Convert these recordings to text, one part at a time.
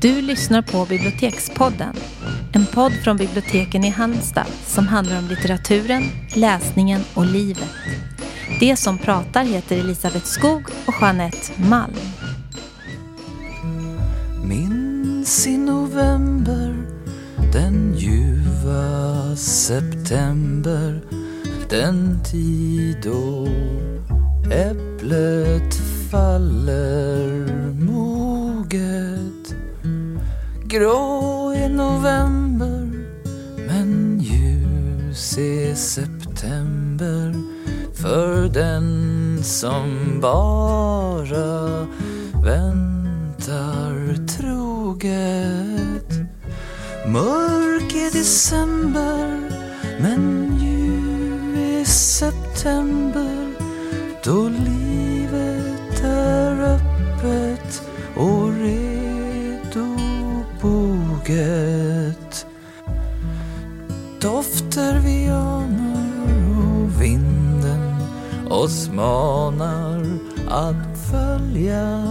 Du lyssnar på Bibliotekspodden. En podd från biblioteken i Halmstad som handlar om litteraturen, läsningen och livet. Det som pratar heter Elisabeth Skog och Jeanette Malm. Minns i november den ljuva september den tid då äpplet faller moget Grå i november men ljus i september. För den som bara väntar troget. Mörk i december men ljus i september. Då livet oss manar att följa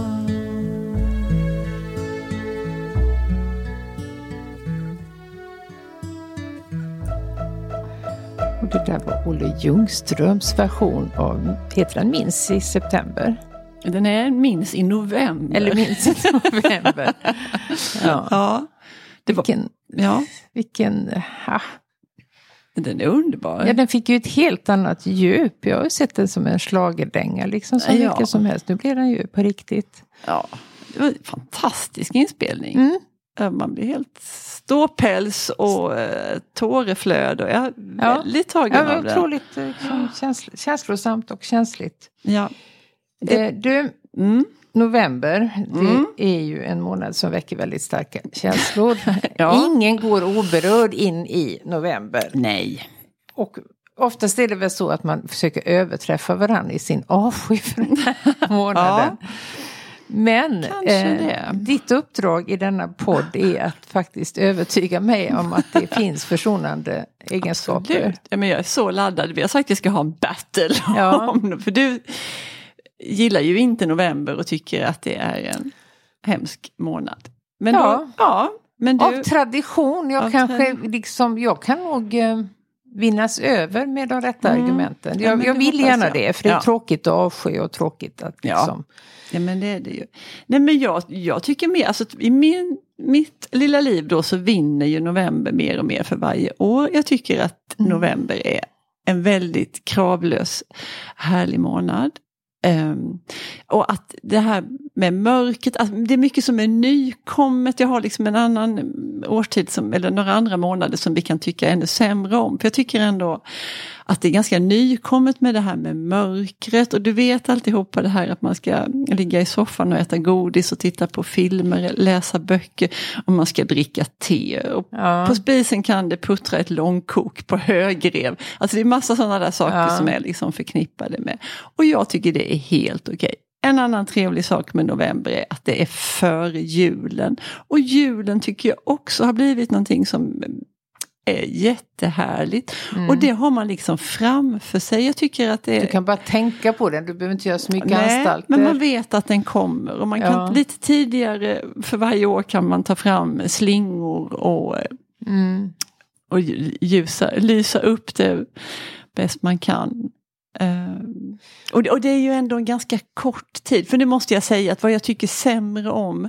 Och det där var Olle Ljungströms version av Petra minns i september. Den är minns i november. Eller minns i november. ja. Ja, det var, Vilken, ja, vilken ha. Den är underbar. Ja, den fick ju ett helt annat djup. Jag har ju sett den som en schlagerdänga liksom som Ja. vilken som helst. Nu blir den ju på riktigt. Ja, det var en fantastisk inspelning. Mm. Man blir helt ståpäls och eh, tåreflöd. Och jag är Ja. väldigt tagen Ja, av det. otroligt eh, känsl- känslosamt och känsligt. Ja. Eh, du, Mm. november, Mm. det är ju en månad som väcker väldigt starka känslor. Ja. Ingen går oberörd in i november. Nej. Och oftast är det väl så att man försöker överträffa varandra i sin avsky för den här månaden. Men Kanske eh, ditt uppdrag i denna podd är att faktiskt övertyga mig om att det finns försonande egenskaper. Absolut. Ja, men jag är så laddad. Vi har sagt att vi ska ha en battle. Ja. Om, för du gillar ju inte november och tycker att det är en hemsk månad. Men Ja. Då, ja men du, Av tradition, jag Av kanske tradi- liksom, jag kan nog eh, vinnas över med de rätta Mm. argumenten. Ja, Jag, men jag vill gärna jag. det, för det är Ja. tråkigt att avsky och tråkigt att Ja. liksom... Ja men det är det ju. Nej men jag, jag tycker mer, alltså i min, mitt lilla liv då så vinner ju november mer och mer för varje år. Jag tycker att Mm. november är en väldigt kravlös, härlig månad. Um, och att det här med mörkret, alltså det är mycket som är nykommet. Jag har liksom en annan årstid, som, eller några andra månader som vi kan tycka ännu sämre om. För jag tycker ändå att det är ganska nykommet med det här med mörkret. Och du vet alltihopa det här att man ska ligga i soffan och äta godis och titta på filmer, läsa böcker och man ska dricka te. Och Ja. På spisen kan det puttra ett långkok på högrev. Alltså det är massa sådana där saker Ja. som är liksom förknippade med. Och jag tycker det är helt okej. En annan trevlig sak med november är att det är före julen. Och julen tycker jag också har blivit någonting som är jättehärligt. Och det har man liksom framför sig. Jag tycker att det. Du kan bara tänka på den, du behöver inte göra så mycket Nej, anstalter. men man vet att den kommer. Och man kan Ja. lite tidigare, för varje år kan man ta fram slingor och Mm. och ljusa, lysa upp det bäst man kan. Eh, och, det, och det är ju ändå en ganska kort tid, för det måste jag säga att vad jag tycker sämre om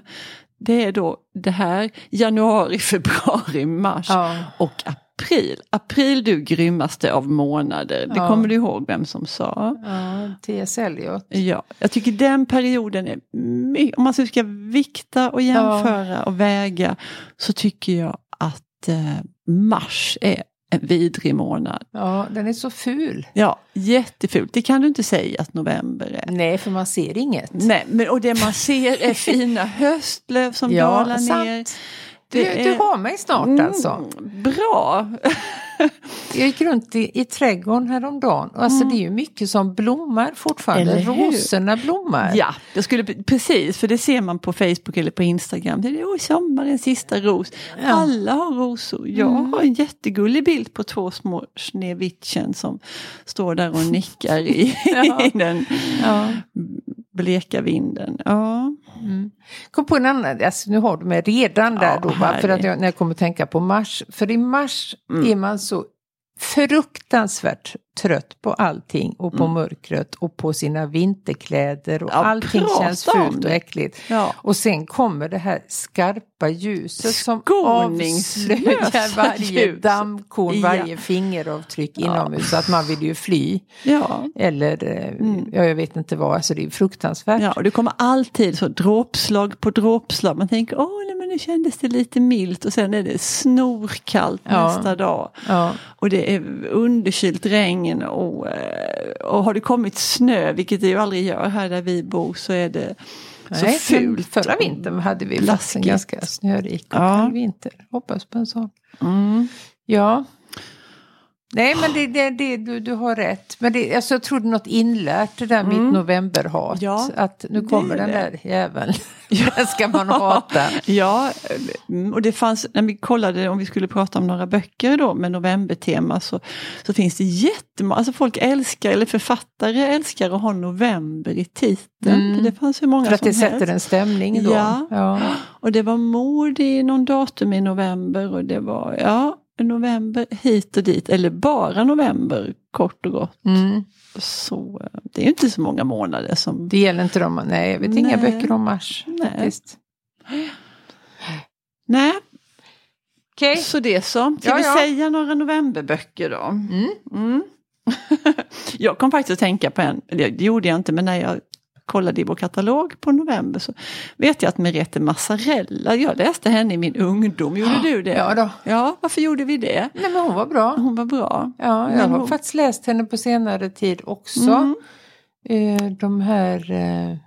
det är då det här januari, februari, mars Ja. och april. April du grymmaste av månader, det Ja. kommer du ihåg vem som sa. Ja, T.S. Eliot. Ja, jag tycker den perioden är om man ska vikta och jämföra och väga så tycker jag att eh, mars är en vidrig månad. Ja, den är så ful. Ja, jättefult. Det kan du inte säga att november är. Nej, för man ser inget. Nej, men och det man ser är fina höstlöv som Ja, dalar sant. ner. Du, Det du är- har mig snart alltså. Mm, bra! Jag gick runt i, i trädgården häromdagen. Och alltså det är ju mycket som blommar fortfarande. Rosorna blommar. Ja, jag skulle, precis, för det ser man på Facebook eller på Instagram. Det är sommarens sista ros. Ja. Alla har rosor. Jag har en jättegullig bild på två små Schneewittchen som står där och nickar i, Ja. i den. Ja. Bleka vinden. Ja. Kom på en annan, alltså nu har du mig redan där Ja, då, va? för att jag, när jag kommer tänka på mars. För i mars Mm. är man så fruktansvärt trött på allting och på mörkret och på sina vinterkläder och Mm. Ja, allting känns fult och äckligt. Ja. Och sen kommer det här skarpa ljuset som avslöjar varje ljus. dammkorn, Ja. varje fingeravtryck inomhus. Så att man vill ju fly. Ja. Eller, eh, ja jag vet inte vad, alltså det är fruktansvärt. Mm. Ja, och det kommer alltid så dråpslag på dråpslag. Man tänker, åh nej, men nu kändes det lite milt och sen är det snorkallt Ja. nästa dag. Ja. Och det är underkylt regn och, eh, och har det kommit snö, vilket det ju aldrig gör här där vi bor, så är det så Nej, fult. Förra vintern hade vi faktiskt en ganska snörik och Ja. kall vinter. Hoppas på en sån. Mm. Ja. Nej men det, det, det, du, du har rätt. Men det, alltså, jag är något inlärt det där mitt novemberhat. Ja, att nu kommer den där jäveln. den ska man hata. Ja, mm, och det fanns, när vi kollade om vi skulle prata om några böcker då med novembertema så, så finns det jättemånga, alltså folk älskar, eller författare älskar att ha november i titeln. Mm. Det fanns hur många För att det sätter helst. en stämning då. Ja. ja. Och det var mord i någon datum i november och det var, ja, november hit och dit, eller bara november kort och gott. Mm. Så eh, det är ju inte så många månader som... Det gäller inte dem. Nej, jag vet inga Nej. böcker om mars. Nej. Nej, Okej. så det så. Ska Ja, vi ja. säga några novemberböcker då? Mm. Mm. jag kom faktiskt att tänka på en, eller det gjorde jag inte, men när jag kollade i vår katalog på november så vet jag att Merete Massarella, jag läste henne i min ungdom, gjorde du det? Ja då. Ja, varför gjorde vi det? Nej men hon var bra. Hon var bra. Ja, jag Men har hon- faktiskt läst henne på senare tid också. Mm. Eh, de här... Eh,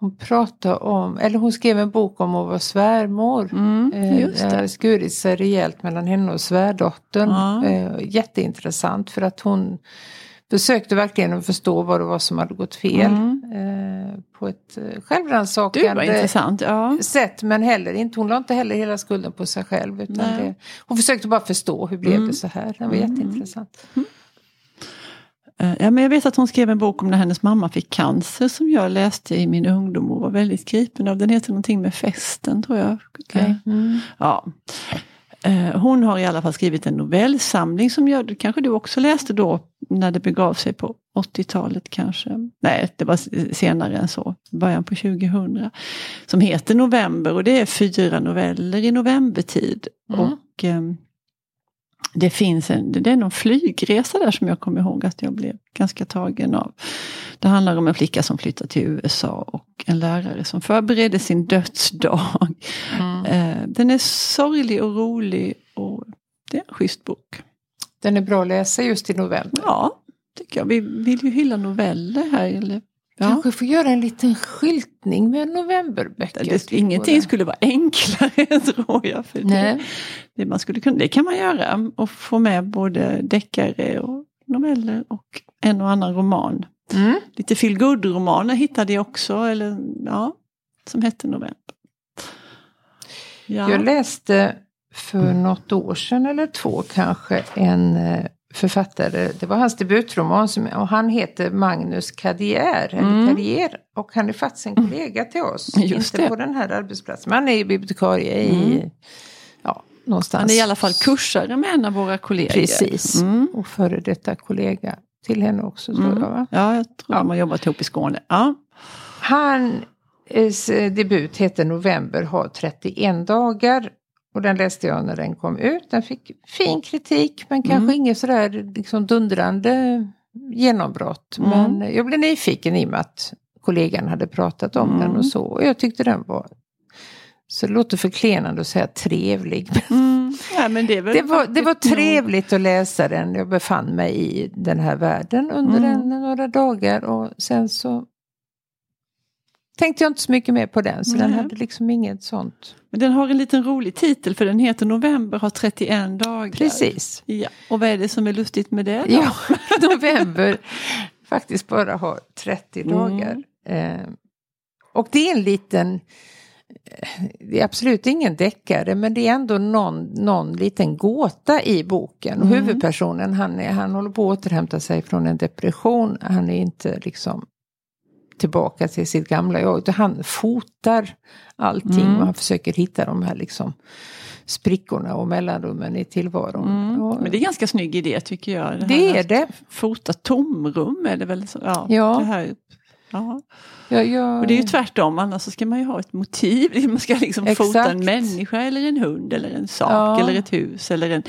hon pratade om, eller hon skrev en bok om att vara svärmor. Mm, Eh, just det har skurit sig rejält mellan henne och svärdottern. Ja. Eh, jätteintressant för att hon försökte verkligen att förstå vad det var som hade gått fel. Mm. Eh, på ett eh, självrannsakande ja. sätt men heller inte, hon la inte heller hela skulden på sig själv. Utan det, hon försökte bara förstå hur blev Mm. det så här. Det var jätteintressant. Eh, Ja, men jag vet att hon skrev en bok om när hennes mamma fick cancer som jag läste i min ungdom och var väldigt gripen av. Den heter någonting med festen tror jag. Okej. Mm. Ja. Eh, Hon har i alla fall skrivit en novellsamling som jag, kanske du också läste då när det begav sig på 80-talet kanske. Nej, det var senare än så, början på 2000. Som heter November och det är fyra noveller i novembertid. Mm. Och ehm, det finns en, det är någon flygresa där som jag kommer ihåg att jag blev ganska tagen av. Det handlar om en flicka som flyttar till USA och en lärare som förbereder sin dödsdag. Mm. Eh, Den är sorglig och rolig och det är en schysst bok. Den är bra att läsa just i november. Ja, tycker jag. Vi vill ju hylla noveller här. Eller? Ja. Kanske får göra en liten skyltning med novemberböcker. Det, ingenting skulle vara enklare tror jag. För det, det, man skulle kunna, det kan man göra och få med både deckare och noveller och en och annan roman. Mm. Lite feel romaner hittade jag också, eller, ja, som hette November. Ja. Jag läste för något år sedan eller två kanske en eh, författare, det var hans debutroman som, och han heter Magnus Cadier, eller Mm. Cadier, och han är faktiskt en kollega till oss, Just inte det. på den här arbetsplatsen, men han är ju bibliotekarie i, Mm. ja, någonstans. Han är i alla fall kursare med en av våra kollegor. Precis, Mm. och före detta kollega till henne också tror Mm. jag va? Ja, jag tror Ja. de har jobbat ihop i Skåne. Ja. Hans eh, debut heter November har 31 dagar. Och den läste jag när den kom ut. Den fick fin kritik men kanske Mm. inget sådär liksom dundrande genombrott. Mm. Men jag blev nyfiken i och med att kollegan hade pratat om Mm. den och så. Och jag tyckte den var, så det låter förklenande att säga trevlig. Mm. Ja, det, Det var, det var trevligt att läsa den. Jag befann mig i den här världen under Mm. en, några dagar och sen så tänkte jag inte så mycket mer på den. Så den Nej. hade liksom inget sånt. Men den har en liten rolig titel för den heter November har 31 dagar. Precis. Ja. Och vad är det som är lustigt med det? då? Ja, november faktiskt bara har 30 Mm. dagar. Eh, och det är en liten, det är absolut ingen deckare men det är ändå någon, någon liten gåta i boken. Och Mm. huvudpersonen han, är, han håller på att återhämta sig från en depression. Han är inte liksom tillbaka till sitt gamla jag. Han fotar allting Mm. och han försöker hitta de här liksom sprickorna och mellanrummen i tillvaron. Mm. Och, Men det är en ganska snygg idé tycker jag. här det är det. Fota tomrum är det väl? Så, ja, Ja. Det här, ja. Jag, jag, Och det är ju tvärtom, annars så ska man ju ha ett motiv. Man ska liksom fota Exakt. en människa eller en hund eller en sak Ja. eller ett hus eller en,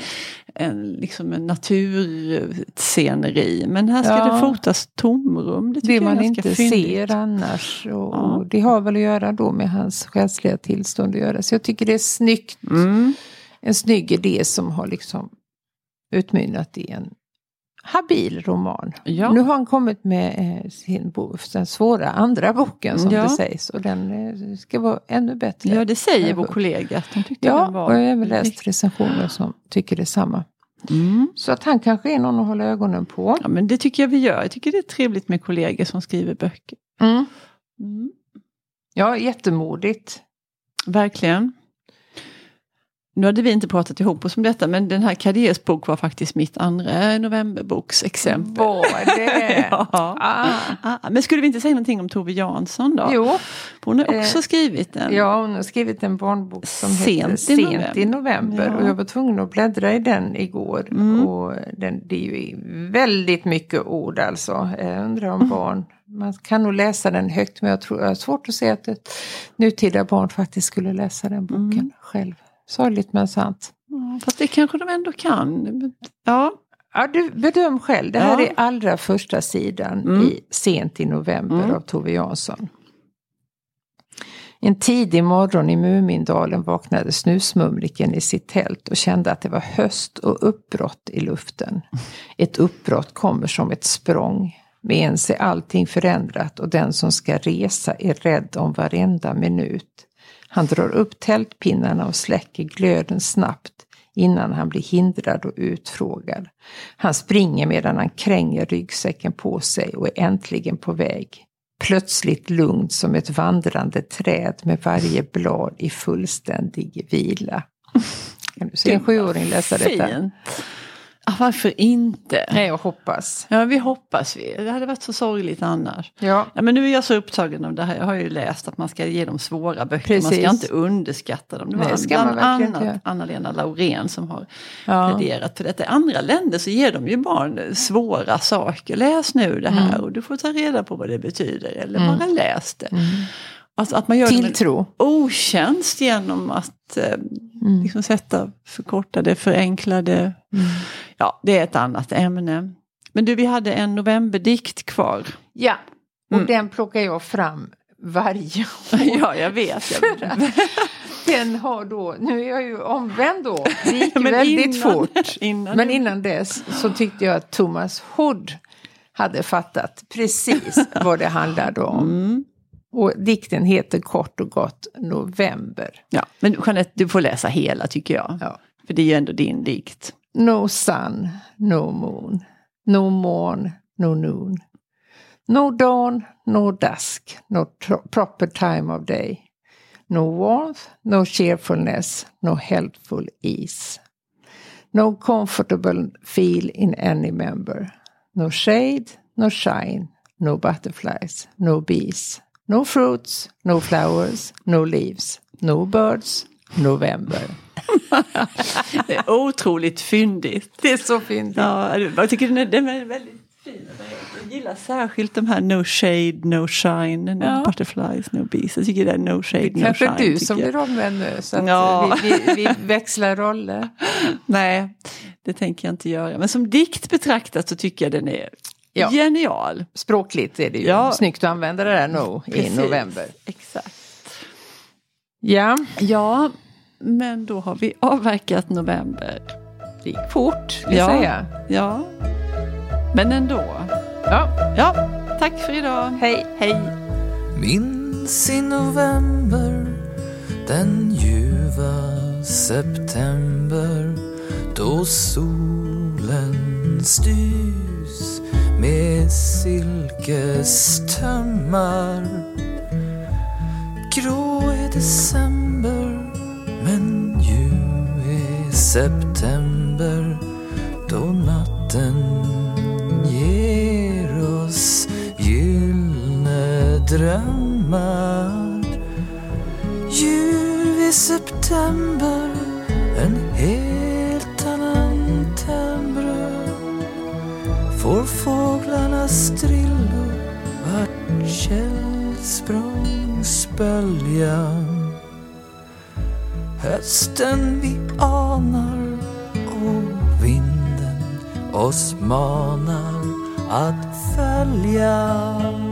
en, liksom en natursceneri. Men här ska Ja. det fotas tomrum. Det, det man inte fyndigt. ser annars. Och, och det har väl att göra då med hans själsliga tillstånd att göra. Så jag tycker det är snyggt. Mm. En snygg idé som har liksom utmynnat i en habil roman. Ja. Nu har han kommit med eh, sin bo, den svåra andra boken som Ja. det sägs. Och den eh, ska vara ännu bättre. ja, det säger vår kollega. Att de tyckte Ja, den var och jag har även läst recensioner som tycker detsamma. Mm. Så att han kanske är någon att hålla ögonen på. Ja, men det tycker jag vi gör. Jag tycker det är trevligt med kollegor som skriver böcker. Mm. Mm. Ja, jättemodigt. Verkligen. Nu hade vi inte pratat ihop oss om detta men den här Kadés bok var faktiskt mitt andra novemberboksexempel. Var det? ja. ah. Ah, men skulle vi inte säga någonting om Tove Jansson då? Jo, Hon har också Eh, skrivit en. ja, hon har skrivit en barnbok som Sent heter i Sent november. i november. Ja. Och jag var tvungen att bläddra i den igår. Mm. Och den, det är ju väldigt mycket ord alltså. Jag undrar Mm. om barn, man kan nog läsa den högt men jag tror jag har svårt att se att ett nutida barn faktiskt skulle läsa den boken Mm. själv. Sorgligt men sant. Ja, fast det kanske de ändå kan. Ja, Ja, du bedöm själv. Det här Ja. är allra första sidan Mm. i Sent i november Mm. av Tove Jansson. En tidig morgon i Mumindalen vaknade snusmumriken i sitt tält och kände att det var höst och uppbrott i luften. Ett uppbrott kommer som ett språng. Med ens är allting förändrat och den som ska resa är rädd om varenda minut. Han drar upp tältpinnarna och släcker glöden snabbt innan han blir hindrad och utfrågad. Han springer medan han kränger ryggsäcken på sig och är äntligen på väg. Plötsligt lugnt som ett vandrande träd med varje blad i fullständig vila. Kan du se en sjuåring läsa detta? fint. Ja, varför inte? Nej, jag hoppas. Ja, vi hoppas vi. Det hade varit så sorgligt annars. Ja, Ja, men nu är jag så upptagen av det här. Jag har ju läst att man ska ge dem svåra böcker. Man Precis. ska inte underskatta dem. Det var Nej, ska man bland annat. Anna-Lena Laurén som har Ja. pläderat för detta. I andra länder så ger de ju barn svåra saker. Läs nu det här Mm. och du får ta reda på vad det betyder. Eller bara läs det. Alltså att man gör Mm. Tilltro. en otjänst genom att eh, Mm. liksom sätta förkortade, förenklade. Ja, det är ett annat ämne. Men du, vi hade en novemberdikt kvar. Ja, och Mm. den plockar jag fram varje år. ja, jag vet. Jag, Den har då, nu är jag ju omvänd då, det gick väldigt innan- fort. innan Men innan dess så tyckte jag att Thomas Hood hade fattat precis vad det handlade om. Och dikten heter kort och gott November. Ja, men Jeanette, du får läsa hela tycker jag. Ja. För det är ju ändå din dikt. No sun, no moon, no morn, no noon. No dawn, no dusk, no proper time of day. No warmth, no cheerfulness, no healthful ease. No comfortable feel in any member. No shade, no shine, no butterflies, no bees. No fruits, no flowers, no leaves, no birds, November. Det är otroligt fyndigt. Det är så fint. Ja, jag tycker den är, den är väldigt fin. Jag gillar särskilt de här no shade, no shine, no Ja. butterflies, no bees. Jag tycker det är no shade, Det no kanske shine. du tycker som blir av med nu, så Ja. vi, vi, vi växlar roller. Nej, det tänker jag inte göra. Men som dikt betraktat så tycker jag den är Ja. genial. Språkligt är det ju Ja. snyggt att använda det där no i Precis. november. Exakt. Ja, Ja, men då har vi avverkat november. det gick fort, vill Ja. säga. Ja, men ändå. Ja, Ja, tack för idag. hej. Hej. Minns i november den ljuva september då solen styrs med silkestömmar. Grå är december men ljuv är september då natten ger oss gyllene drömmar Ljuv är september, källsprång Hösten vi anar och vinden oss manar att följa.